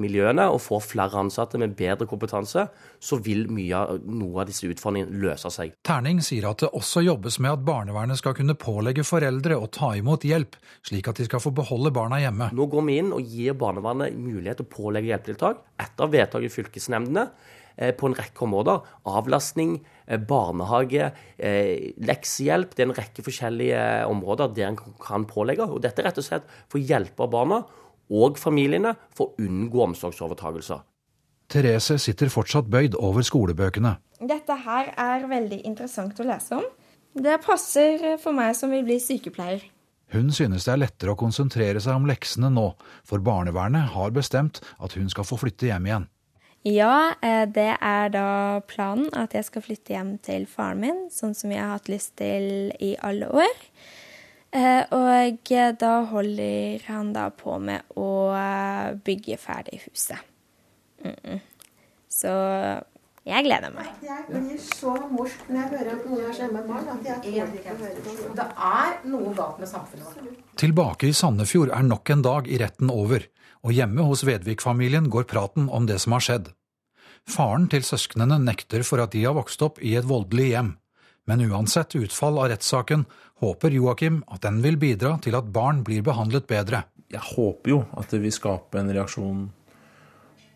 miljøene og får flere ansatte med bedre kompetanse, så vil mye av, noe av disse utfordringene løse seg. Terning sier at det også jobbes med at barnevernet skal kunne pålegge foreldre å ta imot hjelp, slik at de skal få beholde barna hjemme. Nå går vi inn og gir barnevernet mulighet til å pålegge hjelpetiltak etter vedtak i fylkesnemndene på en rekke områder. Avlastning, barnehage, leksehjelp. Det er en rekke forskjellige områder der en kan pålegge. Og dette er rett og slett for å hjelpe barna og familiene for å unngå omsorgsovertagelser. Therese sitter fortsatt bøyd over skolebøkene. Dette her er veldig interessant å lese om. Det passer for meg som vil bli sykepleier. Hun synes det er lettere å konsentrere seg om leksene nå, for barnevernet har bestemt at hun skal få flytte hjem igjen. Ja, det er da planen at jeg skal flytte hjem til faren min, sånn som jeg har hatt lyst til i alle år. Og da holder han da på med å bygge ferdig huset. Mm -mm. Så jeg gleder meg. Jeg blir så morsk når jeg hører at noen er så hjemme med barn. at jeg ikke kan høre det. Det er noe galt med samfunnet vårt. Tilbake i Sandefjord er nok en dag i retten over, og hjemme hos Vedvik-familien går praten om det som har skjedd. Faren til søsknene nekter for at de har vokst opp i et voldelig hjem. Men uansett utfall av rettssaken håper Joakim at den vil bidra til at barn blir behandlet bedre. Jeg håper jo at det vil skape en reaksjon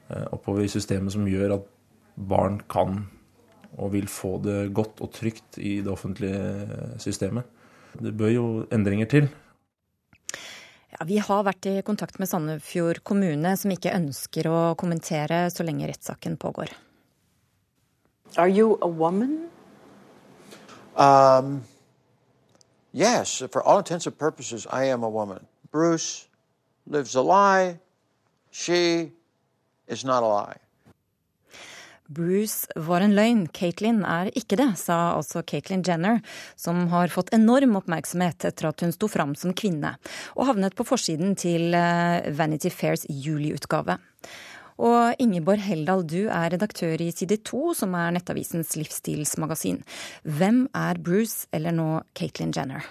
eh, oppover i systemet som gjør at barn kan og vil få det godt og trygt i det offentlige systemet. Det bør jo endringer til. Ja, vi har vært i kontakt med Sandefjord kommune, som ikke ønsker å kommentere så lenge rettssaken pågår. Are you a woman? Um, yes, for all intents and purposes, I am a woman. Bruce lives a lie. She is not a lie. Bruce var en løgn, Caitlyn er ikke det, sa altså Caitlyn Jenner, som har fått enorm oppmerksomhet etter at hun sto fram som kvinne, og havnet på forsiden til eh, Vanity Fairs juliutgave. Og Ingeborg Heldal, du er redaktør i Side 2, som er nettavisens livsstilsmagasin. Hvem er Bruce, eller nå Caitlyn Jenner?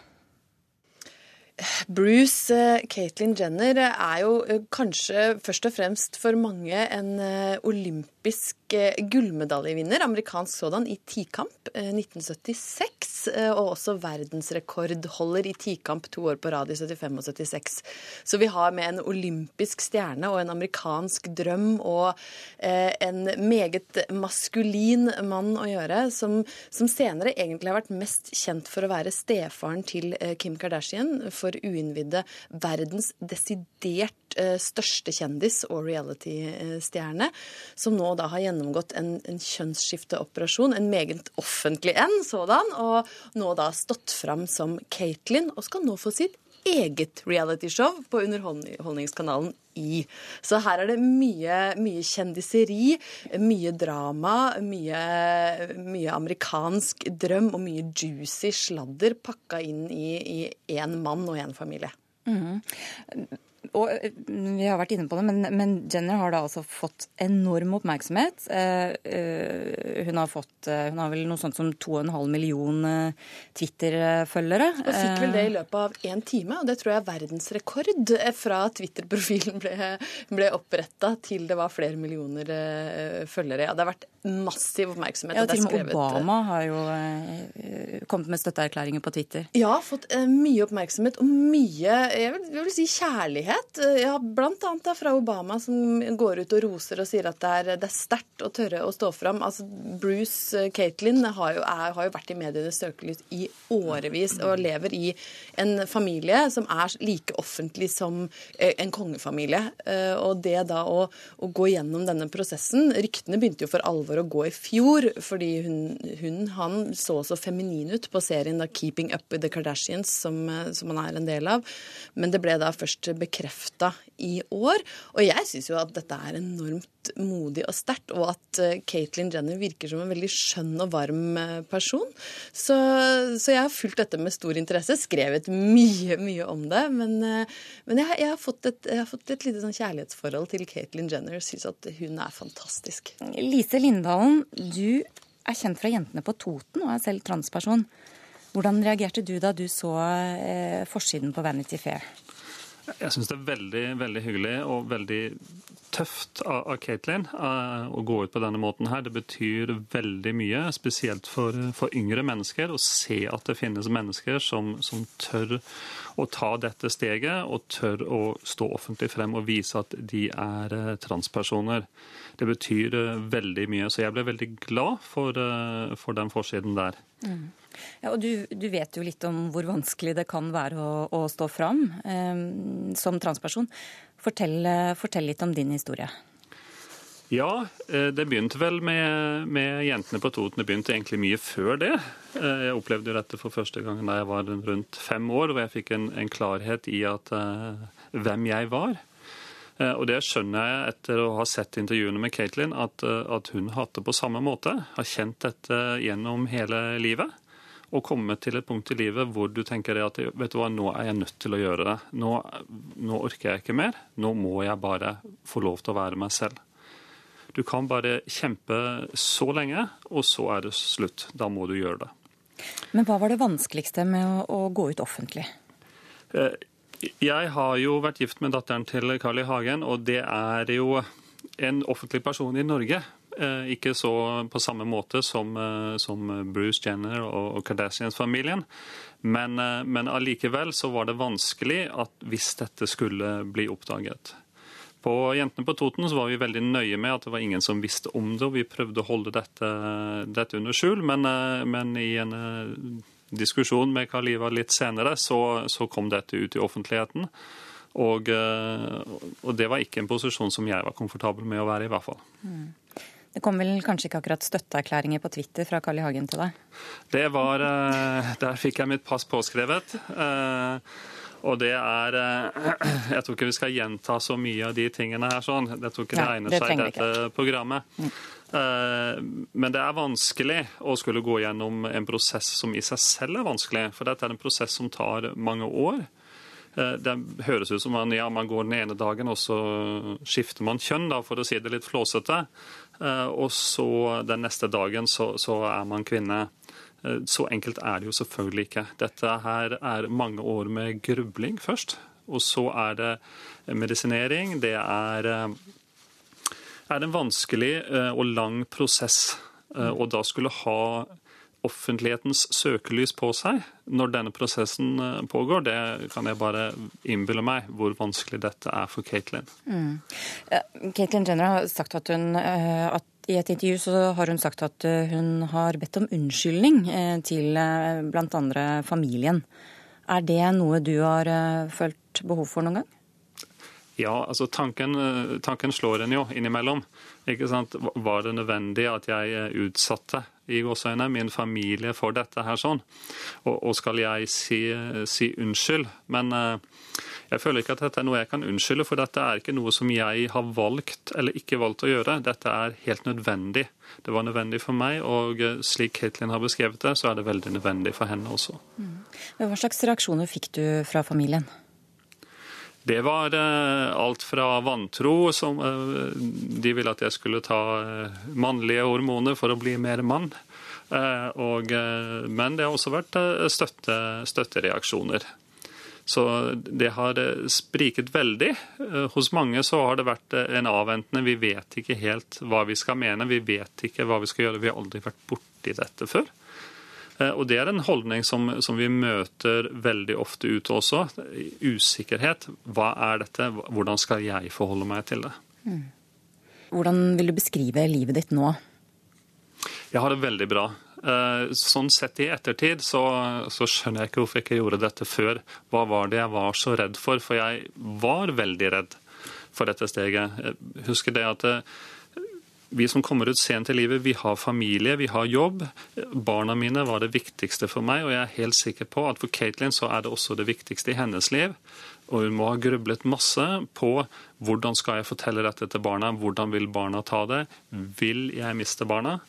Bruce uh, Caitlyn Jenner er jo kanskje først og fremst for mange en uh, olympisk gullmedaljevinner, amerikansk sådan, i tikamp 1976. Og også verdensrekordholder i tikamp to år på rad i 75 og 76. Så vi har med en olympisk stjerne og en amerikansk drøm og en meget maskulin mann å gjøre, som, som senere egentlig har vært mest kjent for å være stefaren til Kim Kardashian for uinnvidde verdens desidert eh, største kjendis og reality-stjerne, som nå da har gjennomgått en, en kjønnsskifteoperasjon, en meget offentlig en sådan, og nå da stått fram som Katelyn, og skal nå få sitt eget realityshow på Underholdningskanalen i. Så her er det mye, mye kjendiseri, mye drama, mye, mye, amerikansk drøm og mye juicy sladder pakka inn i én mann og én familie. Mm og eh, Vi har vært inne på det, men, men, Jenner har da altså fått enorm oppmerksomhet. Eh, eh, hun, har fått, hun har vel noe sånt som 2,5 million Twitter-følgere. Og fikk vel det i løpet av én time, og det tror jeg er verdensrekord fra Twitter-profilen ble, ble oppretta til det var flere millioner følgere. Ja, det har vært massiv oppmerksomhet. Ja, til og med Obama har jo kommet med støtteerklæringer på Twitter. Ja, fått mye oppmerksomhet og mye jeg vil, jeg vil si kjærlighet mulighet. Ja, blant annet da fra Obama, som går ut og roser og sier at det er, er sterkt å tørre å stå fram. Altså, Bruce Caitlin har, har, jo vært i medienes søkelys i årevis og lever i en familie som er like offentlig som eh, en kongefamilie. Eh, og det da å, å gå gjennom denne prosessen Ryktene begynte jo for alvor å gå i fjor, fordi hun, hun han så så feminin ut på serien da 'Keeping Up With The Kardashians', som, eh, som han er en del av. Men det ble da først bekreftet bekrefta i år. Og jeg syns jo at dette er enormt modig og sterkt, og at uh, Caitlyn Jenner virker som en veldig skjønn og varm uh, person. Så, så, jeg har fulgt dette med stor interesse, skrevet mye, mye om det. Men, uh, men jeg, jeg, har fått et, jeg, har fått et, lite sånn kjærlighetsforhold til Caitlyn Jenner. Syns at hun er fantastisk. Lise Lindalen, du er kjent fra Jentene på Toten og er selv transperson. Hvordan reagerte du da du så eh, forsiden på Vanity Fair? Jeg syns det er veldig veldig hyggelig og veldig tøft av, av uh, å gå ut på denne måten her. Det betyr veldig mye, spesielt for, for yngre mennesker, å se at det finnes mennesker som, som, tør å ta dette steget, og tør å stå offentlig frem og vise at de er uh, transpersoner. Det betyr uh, veldig mye. Så jeg ble veldig glad for, for den forsiden der. Mm. Ja, og du, du, vet jo litt om hvor vanskelig det kan være å, å stå fram eh, som transperson. Fortell, fortell, litt om din historie. Ja, eh, det begynte vel med, med, Jentene på Toten. Det begynte egentlig mye før det. Eh, jeg opplevde jo dette for første gang da jeg var rundt fem år, hvor jeg fikk en, en klarhet i at, uh, hvem jeg var. Og det skjønner jeg etter å ha sett intervjuene med Caitlin, at, at hun hatt det på samme måte. Har kjent dette gjennom hele livet å komme til et punkt i livet hvor du tenker at vet du hva, nå er jeg nødt til å gjøre det. Nå, nå, orker jeg ikke mer. Nå må jeg bare få lov til å være meg selv. Du kan bare kjempe så lenge, og så er det slutt. Da må du gjøre det. Men hva var det vanskeligste med å, å gå ut offentlig? Eh, jeg har jo vært gift med datteren til Carl I. Hagen, og det er jo en offentlig person i Norge ikke så på samme måte som, eh, som Bruce Jenner og, Kardashians-familien. Men, eh, men allikevel så var det vanskelig at hvis dette skulle bli oppdaget. På Jentene på Toten var vi veldig nøye med at det var ingen som visste om det. og Vi prøvde å holde dette, dette under skjul, men, men i en diskusjon med Kaliva litt senere så, så kom dette ut i offentligheten. Og, og, det var ikke en posisjon som jeg var komfortabel med å være i, hvert fall. Mm. Det kom vel kanskje ikke akkurat støtteerklæringer på Twitter fra Carl I. Hagen til deg? Det var Der fikk jeg mitt pass påskrevet. Og det er Jeg tror ikke vi skal gjenta så mye av de tingene her sånn. Jeg tror ikke det egner seg i dette programmet. Mm. Men det er vanskelig å skulle gå gjennom en prosess som i seg selv er vanskelig. For dette er en prosess som tar mange år. Det høres ut som man, ja, man går den ene dagen, og så skifter man kjønn, da, for å si det litt flåsete. Og så den neste dagen så, så er man kvinne. Eh, så enkelt er det jo selvfølgelig ikke. Dette her er mange år med grubling først. Og så er det medisinering. Det er, eh, er en vanskelig eh, og lang prosess. Og da skulle ha offentlighetens søkelys på seg når denne prosessen pågår, det kan jeg bare innbille meg hvor vanskelig dette er for Caitlyn. Mm. Caitlyn Jenner har sagt at, hun, at i et intervju så har hun sagt at eh, hun har bedt om unnskyldning eh, til eh, bl.a. familien. Er det noe du har følt behov for noen gang? Ja, altså tanken, tanken slår en jo innimellom. Var det nødvendig at jeg utsatte i gåsøgne, min familie for dette her sånn? Og, og skal jeg si, si unnskyld? Men jeg føler ikke at dette er noe jeg kan unnskylde, for dette er ikke noe som jeg har valgt eller ikke valgt å gjøre. Dette er helt nødvendig. Det var nødvendig for meg, og slik Katelyn har beskrevet det, så er det veldig nødvendig for henne også. Mm. Hva slags reaksjoner fikk du fra familien? Det var eh, alt fra vantro, som eh, de ville at jeg skulle ta eh, mannlige hormoner for å bli mer mann. Og, men det har også vært støtte, støttereaksjoner. Så det har spriket veldig. Hos mange så har det vært en avventende. Vi vet ikke helt hva vi skal mene, vi vet ikke hva vi skal gjøre. Vi har aldri vært borti dette før. Og det er en holdning som, som, vi møter veldig ofte ute også. Usikkerhet. Hva er dette? Hvordan skal jeg forholde meg til det? Mm. Hvordan vil du beskrive livet ditt nå? Jeg har det veldig bra. Eh, sånn sett i ettertid så, så, skjønner jeg ikke hvorfor jeg ikke gjorde dette før. Hva var det jeg var så redd for? For jeg var veldig redd for dette steget. Jeg husker det at eh, vi som kommer ut sent i livet, vi har familie, vi har jobb. Barna mine var det viktigste for meg, og jeg er helt sikker på at for Caitlin så er det også det viktigste i hennes liv. Og hun må ha grublet masse på hvordan skal jeg fortelle dette til barna, hvordan vil barna ta det, vil jeg miste barna?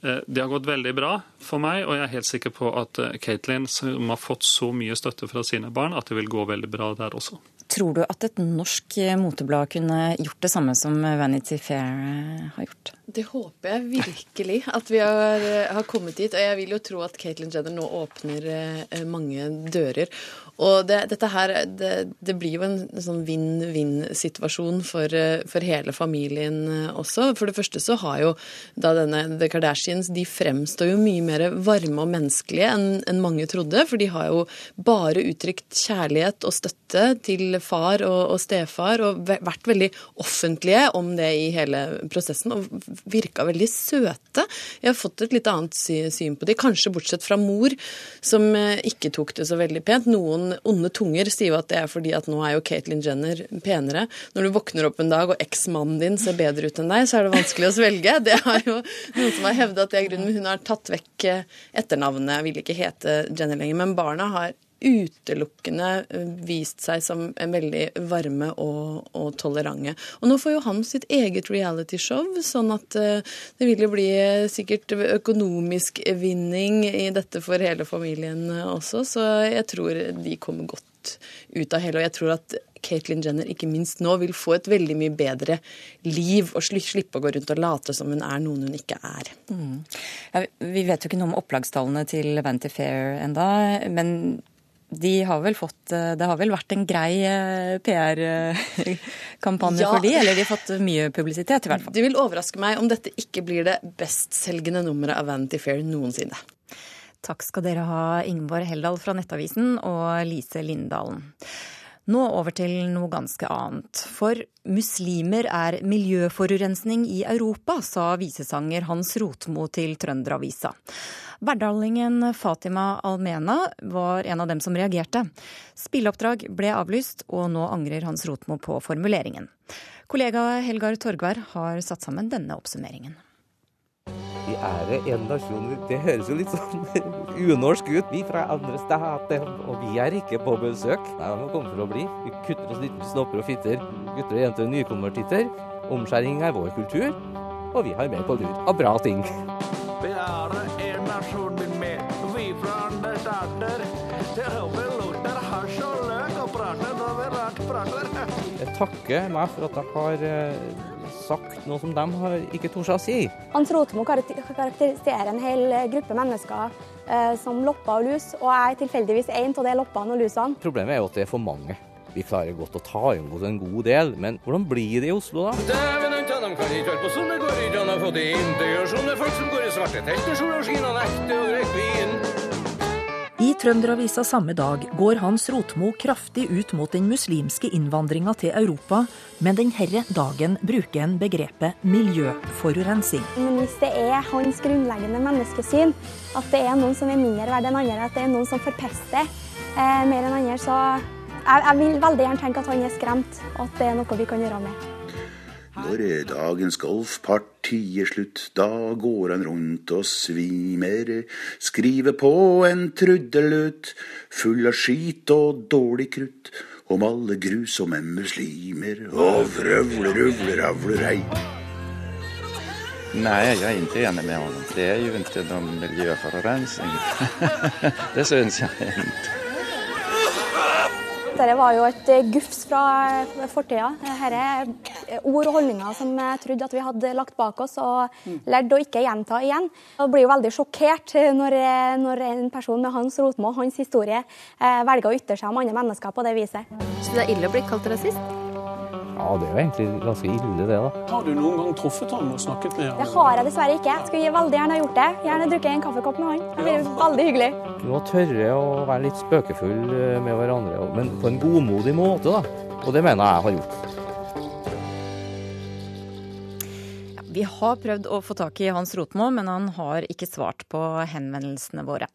Eh, det har gått veldig bra for meg, og jeg er helt sikker på at Katelyn, eh, som har fått så mye støtte fra sine barn, at det vil gå veldig bra der også. Tror du at et norsk moteblad kunne gjort det samme som Vanity Fair har gjort? Det håper jeg virkelig at vi har, har kommet dit. Og jeg vil jo tro at Caitlyn Jenner nå åpner mange dører. Og det, dette her, det, det, blir jo en sånn vinn-vinn-situasjon for, for, hele familien også. For det første så har jo da denne The Kardashians de fremstår jo mye mer varme og menneskelige enn en mange trodde. For de har jo bare uttrykt kjærlighet og støtte til far og, og stefar, og vært veldig offentlige om det i hele prosessen, og virka veldig søte. Jeg har fått et litt annet syn på de, kanskje bortsett fra mor, som eh, ikke tok det så veldig pent. Noen onde tunger sier jo at det er fordi at nå er jo Caitlyn Jenner penere. Når du våkner opp en dag og eksmannen din ser bedre ut enn deg, så er det vanskelig å svelge. Det har jo noen som har hevda at det er grunnen. Hun har tatt vekk eh, etternavnet, vil ikke hete Jenner lenger. Men barna har utelukkende eh, vist seg som en veldig varme og, og, tolerante. Og nå får jo han sitt eget realityshow, sånn at uh, det vil jo bli sikkert økonomisk vinning i dette for hele familien også, så jeg tror de kommer godt ut av hele. Og jeg tror at Caitlyn Jenner ikke minst nå vil få et veldig mye bedre liv og slippe å gå rundt og late som hun er noen hun ikke er. Mm. Ja, vi vet jo ikke noe om opplagstallene til Vanity Fair enda, men De har vel fått, eh, det har vel vært en grei PR-kampanje ja. for de, eller de har fått mye publisitet i hvert fall. Det vil overraske meg om dette ikke blir det bestselgende nummeret av Vanity Fair noensinne. Takk skal dere ha, Ingeborg Heldal fra Nettavisen og Lise Linddalen. Nå over til noe ganske annet. For muslimer er miljøforurensning i Europa, sa visesanger Hans Rotmo til Trønderavisa. Verdalingen Fatima Almena var en av dem som reagerte. Spilleoppdrag ble avlyst, og nå angrer Hans Rotmo på formuleringen. Kollega Helgar Torgvær har satt sammen denne oppsummeringen. Vi er en nasjon Det høres jo litt sånn unorsk ut. Vi fra andre stater, og vi er ikke på besøk. Nei, de kommer for å bli. Vi kutter oss litt snopper og fitter. Gutter og jenter nykonvertitter. Omskjæring er vår kultur, og vi har med på lur av bra ting. Vi er en nasjon med, vi fra andre stater. Det lukter hasj og løk og prater når vi rart prater. Jeg takker meg for at jeg har eh, sagt noe som de har ikke torde å si. Hans Rotmo karakteriserer en hel gruppe mennesker eh, som lopper og lus, og jeg er tilfeldigvis en av de loppene og lusene. Problemet er jo at det er for mange. Vi klarer godt å ta imot en god del, men hvordan blir det i Oslo, da? Dæven, de kan ikke på sånne går ikke har fått. Det gjør folk som går i svarte telt og sola skinner nekter å drikke vin. I Trønderavisa samme dag går Hans Rotmo kraftig ut mot den muslimske innvandringa til Europa, men denne dagen bruker han begrepet miljøforurensing. Men hvis det er hans grunnleggende menneskesyn, at det er noen som er mindre verdt enn andre, at det er noen som forpester eh, mer enn andre, så jeg, jeg vil veldig gjerne tenke at han er skremt, og at det er noe vi kan gjøre med. Når dagens golfparti er slutt, da går han rundt og svimer. Skriver på en trudelutt, full av skit og dårlig krutt. Om alle grusomme muslimer og vrøvler, ruvler, avler, hei. Nei, jeg er ikke enig med ham. Det er jo ikke noen miljøforurensning. det syns jeg inte. Dette var jo et eh, gufs fra eh, fortida. Dette er eh, ord og holdninger som jeg trodde at vi hadde lagt bak oss og mm. lært å ikke gjenta igjen. Jeg blir jo veldig sjokkert når, når en person med Hans rotmål, hans historie velger å ytre seg om andre mennesker på det viset. Så det er ille å bli kalt rasist? Ja, det er jo egentlig ganske ille, det. da. Har du noen gang truffet han og snakket med han? Det har jeg dessverre ikke. Jeg skulle veldig gjerne ha gjort det. Gjerne drukket en kaffekopp med han. Det blir ja. veldig hyggelig. Du må tørre å være litt spøkefull eh, med hverandre, men på en godmodig måte, da. Og det mener jeg har gjort. vi har prøvd å få tak i Hans Rotmo, men han har ikke svart på henvendelsene våre.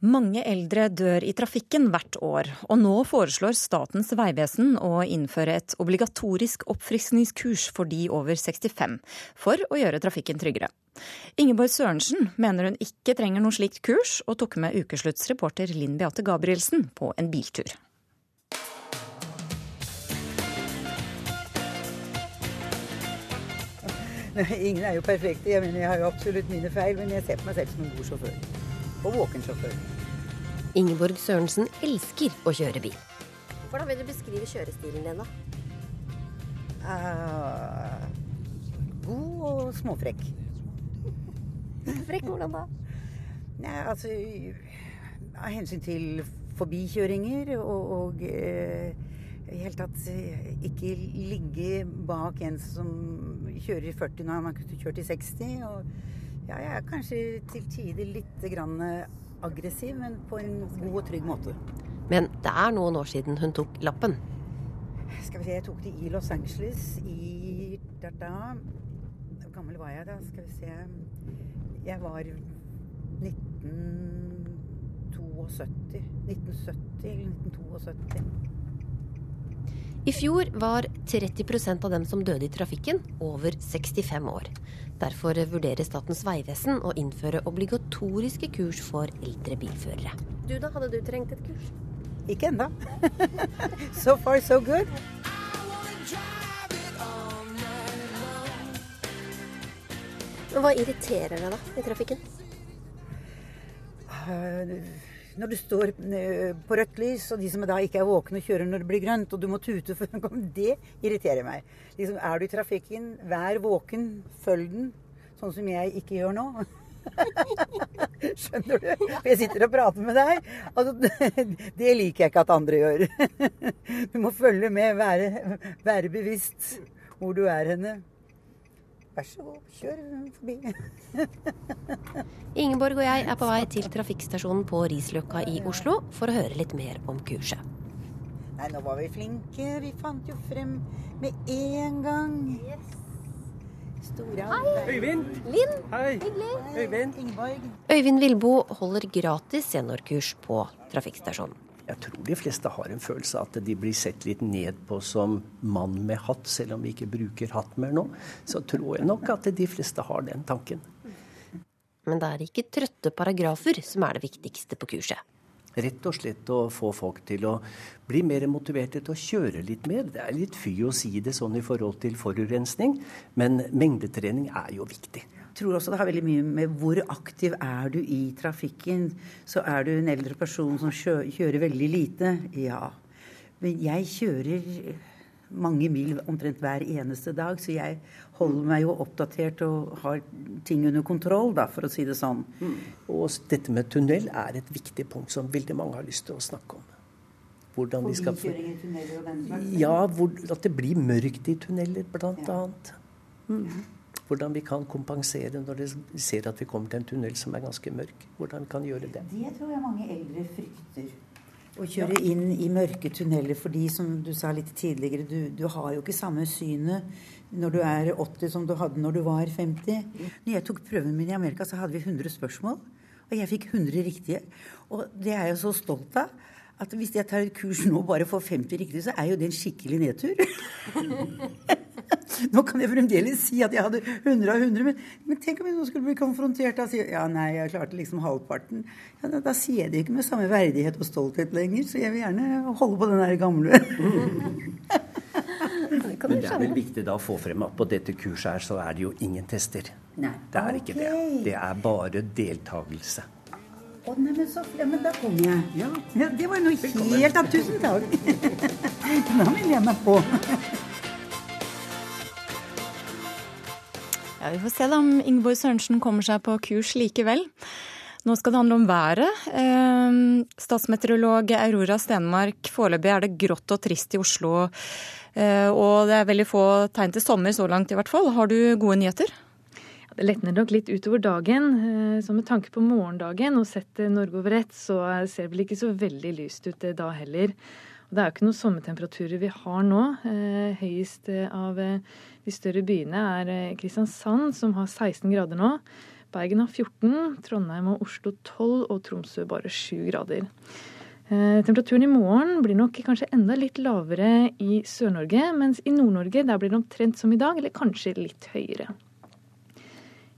Mange eldre dør i trafikken hvert år, og nå foreslår Statens vegvesen å innføre et obligatorisk oppfriskningskurs for de over 65, for å gjøre trafikken tryggere. Ingeborg Sørensen mener hun ikke trenger noe slikt kurs, og tok med ukeslutts reporter Linn Beate Gabrielsen på en biltur. Ingen er jo perfekte. Jeg mener, jeg har jo absolutt mine feil, men jeg ser på meg selv som en god sjåfør og våkensjåfør. Ingeborg Sørensen elsker å kjøre bil. Hvordan vil du beskrive kjørestilen din, da? Uh, god og småfrekk. Frekk hvordan da? Nei, altså Av hensyn til forbikjøringer og, og uh, i hele tatt uh, ikke ligge bak en som kjører i 40 når han har kjørt i 60. og ja, jeg er kanskje til tider litt grann aggressiv, men på en god og trygg måte. Men det er noen år siden hun tok lappen. Skal vi se, jeg tok det i Los Angeles i da, da. Hvor gammel var jeg da? Skal vi se Jeg var 1972. 1970 eller 1972. I fjor var 30% av dem som døde i trafikken, over 65 år. Derfor vurderer Statens vegvesen å innføre obligatoriske kurs for eldre bilførere. Du da, hadde du trengt et kurs? Ikke ennå. so far, so good. Hva irriterer deg da i trafikken? Uh, når du står eh, på rødt lys, og de som da ikke er våkne kjører når det blir grønt, og du må tute før den kommer det irriterer meg. Liksom, er du i trafikken, vær våken, følg den. Sånn som jeg ikke gjør nå. Skjønner du? For jeg sitter og prater med deg. Altså, det liker jeg ikke at andre gjør. Du må følge med, være, være bevisst hvor du er henne. Vær så god, kjør forbi. Ingeborg og jeg er på vei til trafikkstasjonen på Risløkka i Oslo for å høre litt mer om kurset. Nei, nå var vi flinke. Vi fant jo frem med en gang. Store Hei! Øyvind. Linn. Hei. Hyggelig. Øyvind. Ingeborg. Øyvind Vilbo holder gratis seniorkurs på trafikkstasjonen. Jeg tror de fleste har en følelse av at de blir sett litt ned på som mann med hatt, selv om vi ikke bruker hatt mer nå. Så tror jeg nok at de fleste har den tanken. Men det er ikke trøtte paragrafer som er det viktigste på kurset. Rett og slett å få folk til å bli mer motiverte til å kjøre litt mer. Det er litt fy å si det sånn i forhold til forurensning, men mengdetrening er jo viktig. Tror også det har veldig mye med hvor aktiv er du i trafikken. Så er du en eldre person som kjører veldig lite, ja. Men jeg kjører mange mil omtrent hver eneste dag, så jeg holder meg jo oppdatert og har ting under kontroll, da, for å si det sånn. Og dette med tunnel er et viktig punkt som veldig mange har lyst til å snakke om. Hvordan de skal Forbikjøring i tunneler og den slags? Ja, hvor, at det blir mørkt i tunneler, blant annet. Mm. Hvordan vi kan kompensere når de ser at vi kommer til en tunnel som er ganske mørk. Hvordan vi kan gjøre det. Det tror jeg mange eldre frykter. Å kjøre inn i mørke tunneler fordi, som du sa litt tidligere, du, du har jo ikke samme synet når du er 80 som du hadde når du var 50. Når jeg tok prøven min i Amerika, så hadde vi 100 spørsmål. Og jeg fikk 100 riktige. Og det er jeg så stolt av. At hvis jeg tar et kurs nå og bare får 50 riktige, så er jo det en skikkelig nedtur. Nå kan jeg fremdeles si at jeg hadde 100 av 100, men, men tenk om jeg nå skulle bli konfrontert og si ja, nei, jeg klarte liksom halvparten. Ja, da, da sier jeg det ikke med samme verdighet og stolthet lenger, så jeg vil gjerne holde på den der gamle. Men det er vel viktig da å få frem at på dette kurset her så er det jo ingen tester. Nei. Det er ikke det. Det er bare deltakelse. Å, nei, men så ja, men da kommer jeg. Ja. det var noe helt annet. Tusen takk. Da vil jeg meg på. Ja, Vi får se da om Ingeborg Sørensen kommer seg på kurs likevel. Nå skal det handle om været. Eh, Statsmeteorolog Aurora Stenmark, foreløpig er det grått og trist i Oslo. eh, Og det er veldig få tegn til sommer så langt i hvert fall. Har du gode nyheter? Det letner nok litt utover dagen. eh, Så med tanke på morgendagen og sett Norge over ett, så ser det vel ikke så veldig lyst ut eh, da heller. Det er jo ikke noen sommertemperaturer vi har nå. Eh, Høyest av de større byene er Kristiansand, som har 16 grader nå. Bergen har 14, Trondheim og Oslo 12, og Tromsø bare 7 grader. Temperaturen i morgen blir nok kanskje enda litt lavere i Sør-Norge, mens i Nord-Norge der blir det omtrent som i dag, eller kanskje litt høyere.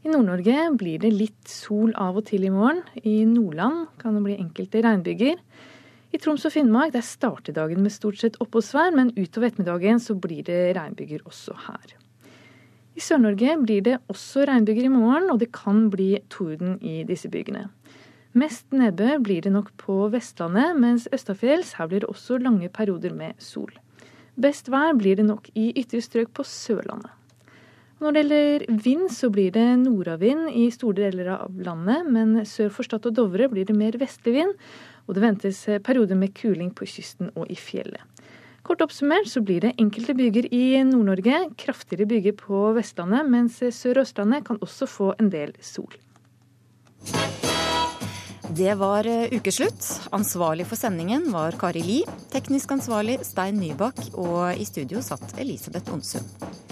I Nord-Norge blir det litt sol av og til i morgen. I Nordland kan det bli enkelte regnbyger. I Troms og Finnmark der starter dagen med stort sett oppholdsvær, men utover ettermiddagen så blir det regnbyger også her. I Sør-Norge blir det også regnbyger i morgen, og det kan bli torden i disse bygene. Mest nedbør blir det nok på Vestlandet, mens østafjells her blir det også lange perioder med sol. Best vær blir det nok i ytre strøk på Sørlandet. Når det gjelder vind, så blir det nordavind i store deler av landet, men sør for Stad og Dovre blir det mer vestlig vind, og det ventes perioder med kuling på kysten og i fjellet. Kort oppsummert så blir det enkelte byger i Nord-Norge, kraftigere byger på Vestlandet, mens Sør- og Østlandet kan også få en del sol. Det var eh, ukeslutt. Ansvarlig for sendingen var Kari Li. Teknisk ansvarlig Stein Nybakk. Og i studio satt Elisabeth Onsund.